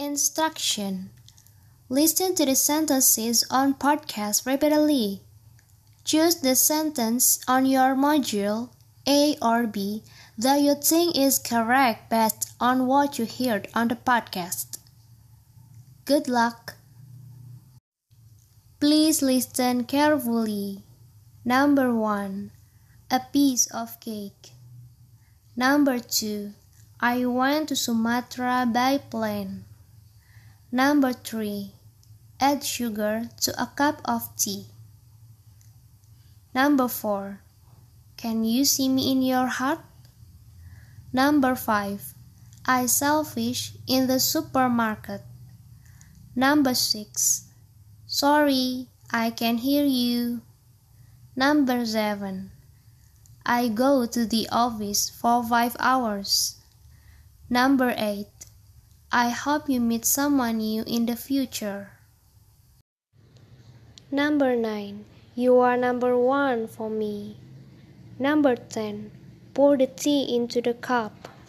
Instruction Listen to the sentences on podcast repeatedly. Choose the sentence on your module A or B that you think is correct based on what you heard on the podcast. Good luck. Please listen carefully. Number 1. A piece of cake. Number 2. I went to Sumatra by plane. Number 3. Add sugar to a cup of tea. Number 4. Can you see me in your heart? Number 5. I sell fish in the supermarket. Number 6. Sorry, I can hear you. Number 7. I go to the office for 5 hours. Number 8. I hope you meet someone new in the future. Number 9. You are number 1 for me. Number 10. Pour the tea into the cup.